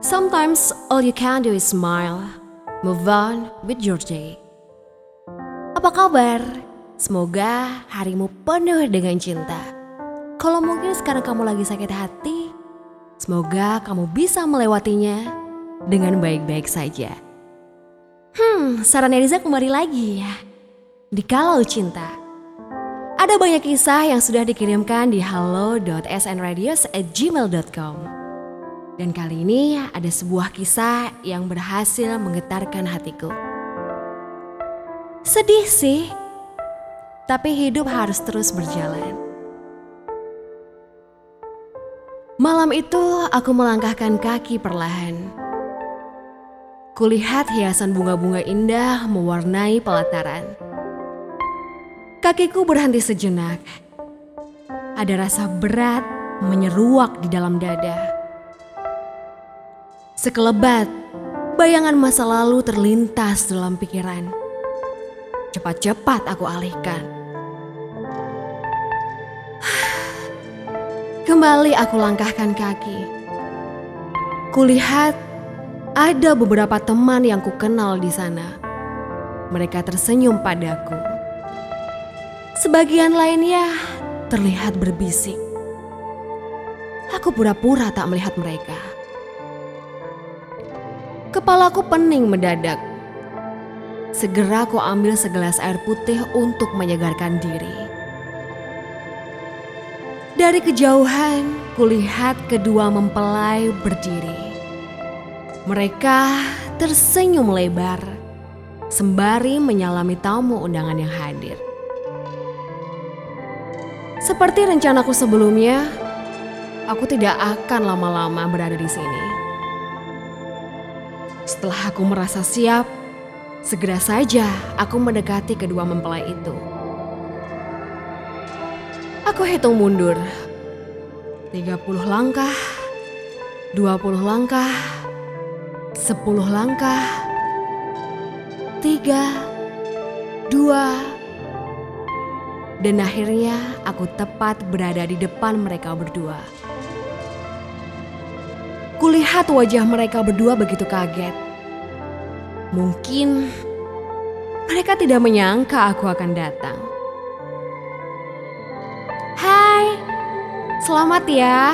Sometimes all you can do is smile, move on with your day. Apa kabar? Semoga harimu penuh dengan cinta. Kalau mungkin sekarang kamu lagi sakit hati, semoga kamu bisa melewatinya dengan baik-baik saja. Hmm, saran Eriza kembali lagi ya. Di Kalau Cinta. Ada banyak kisah yang sudah dikirimkan di halo.snradios@gmail.com. Dan kali ini ada sebuah kisah yang berhasil menggetarkan hatiku. Sedih sih, tapi hidup harus terus berjalan. Malam itu aku melangkahkan kaki perlahan. Kulihat hiasan bunga-bunga indah mewarnai pelataran. Kakiku berhenti sejenak. Ada rasa berat menyeruak di dalam dada. Sekelebat, bayangan masa lalu terlintas dalam pikiran. Cepat-cepat aku alihkan. Kembali aku langkahkan kaki. Kulihat ada beberapa teman yang kukenal di sana. Mereka tersenyum padaku. Sebagian lainnya terlihat berbisik. Aku pura-pura tak melihat mereka. Kepalaku pening mendadak. Segera aku ambil segelas air putih untuk menyegarkan diri. Dari kejauhan, kulihat kedua mempelai berdiri. Mereka tersenyum lebar, sembari menyalami tamu undangan yang hadir. Seperti rencanaku sebelumnya, aku tidak akan lama-lama berada di sini. Setelah aku merasa siap, segera saja aku mendekati kedua mempelai itu. Aku hitung mundur. 30 langkah, 20 langkah, 10 langkah, 3, 2, dan akhirnya aku tepat berada di depan mereka berdua. Kulihat wajah mereka berdua begitu kaget. Mungkin mereka tidak menyangka aku akan datang. Hai, selamat ya.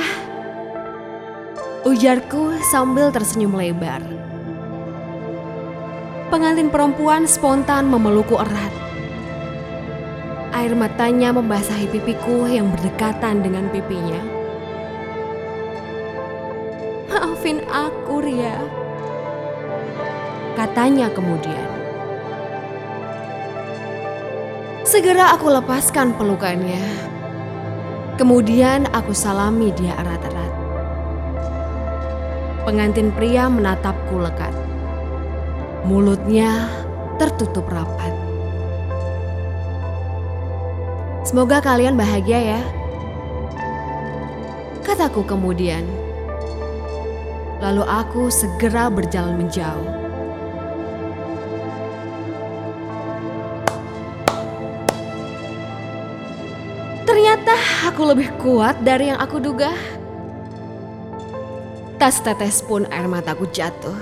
Ujarku sambil tersenyum lebar. Pengantin perempuan spontan memelukku erat. Air matanya membasahi pipiku yang berdekatan dengan pipinya. Aku, Ria. Katanya kemudian. Segera aku lepaskan pelukannya. Kemudian aku salami dia erat-erat. Pengantin pria menatapku lekat. Mulutnya tertutup rapat. Semoga kalian bahagia ya. Kataku kemudian. Lalu aku segera berjalan menjauh. Ternyata aku lebih kuat dari yang aku duga. Tas tetes pun air mataku jatuh.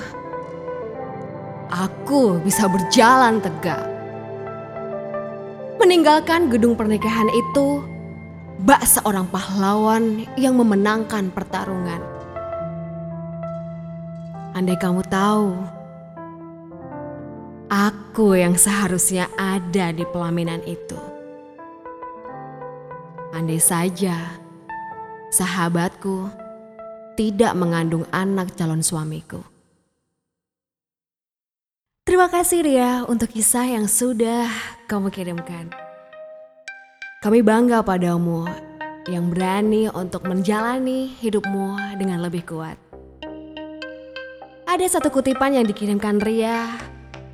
Aku bisa berjalan tegak Meninggalkan gedung pernikahan itu, bak seorang pahlawan yang memenangkan pertarungan. Andai kamu tahu, aku yang seharusnya ada di pelaminan itu. Andai saja sahabatku tidak mengandung anak calon suamiku. Terima kasih Ria untuk kisah yang sudah kamu kirimkan. Kami bangga padamu yang berani untuk menjalani hidupmu dengan lebih kuat. Ada satu kutipan yang dikirimkan Ria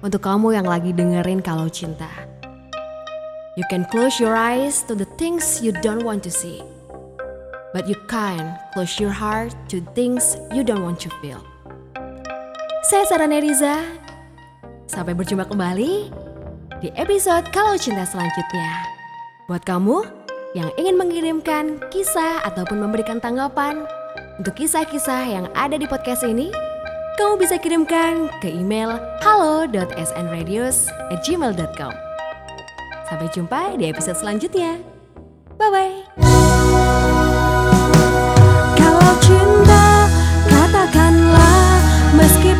untuk kamu yang lagi dengerin kalau cinta. You can close your eyes to the things you don't want to see. But you can't close your heart to things you don't want to feel. Saya Sarah Neriza, Sampai berjumpa kembali di episode Kalau Cinta selanjutnya. Buat kamu yang ingin mengirimkan kisah ataupun memberikan tanggapan untuk kisah-kisah yang ada di podcast ini, kamu bisa kirimkan ke email halo.snradios@gmail.com. Sampai jumpa di episode selanjutnya. Bye bye. Kalau cinta katakanlah meski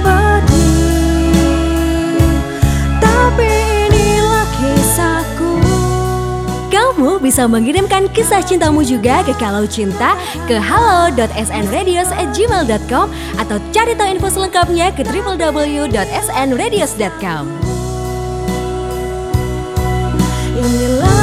bisa mengirimkan kisah cintamu juga ke Kalau Cinta ke halo.snradios@gmail.com atau cari tahu info selengkapnya ke www.snradios.com. Inilah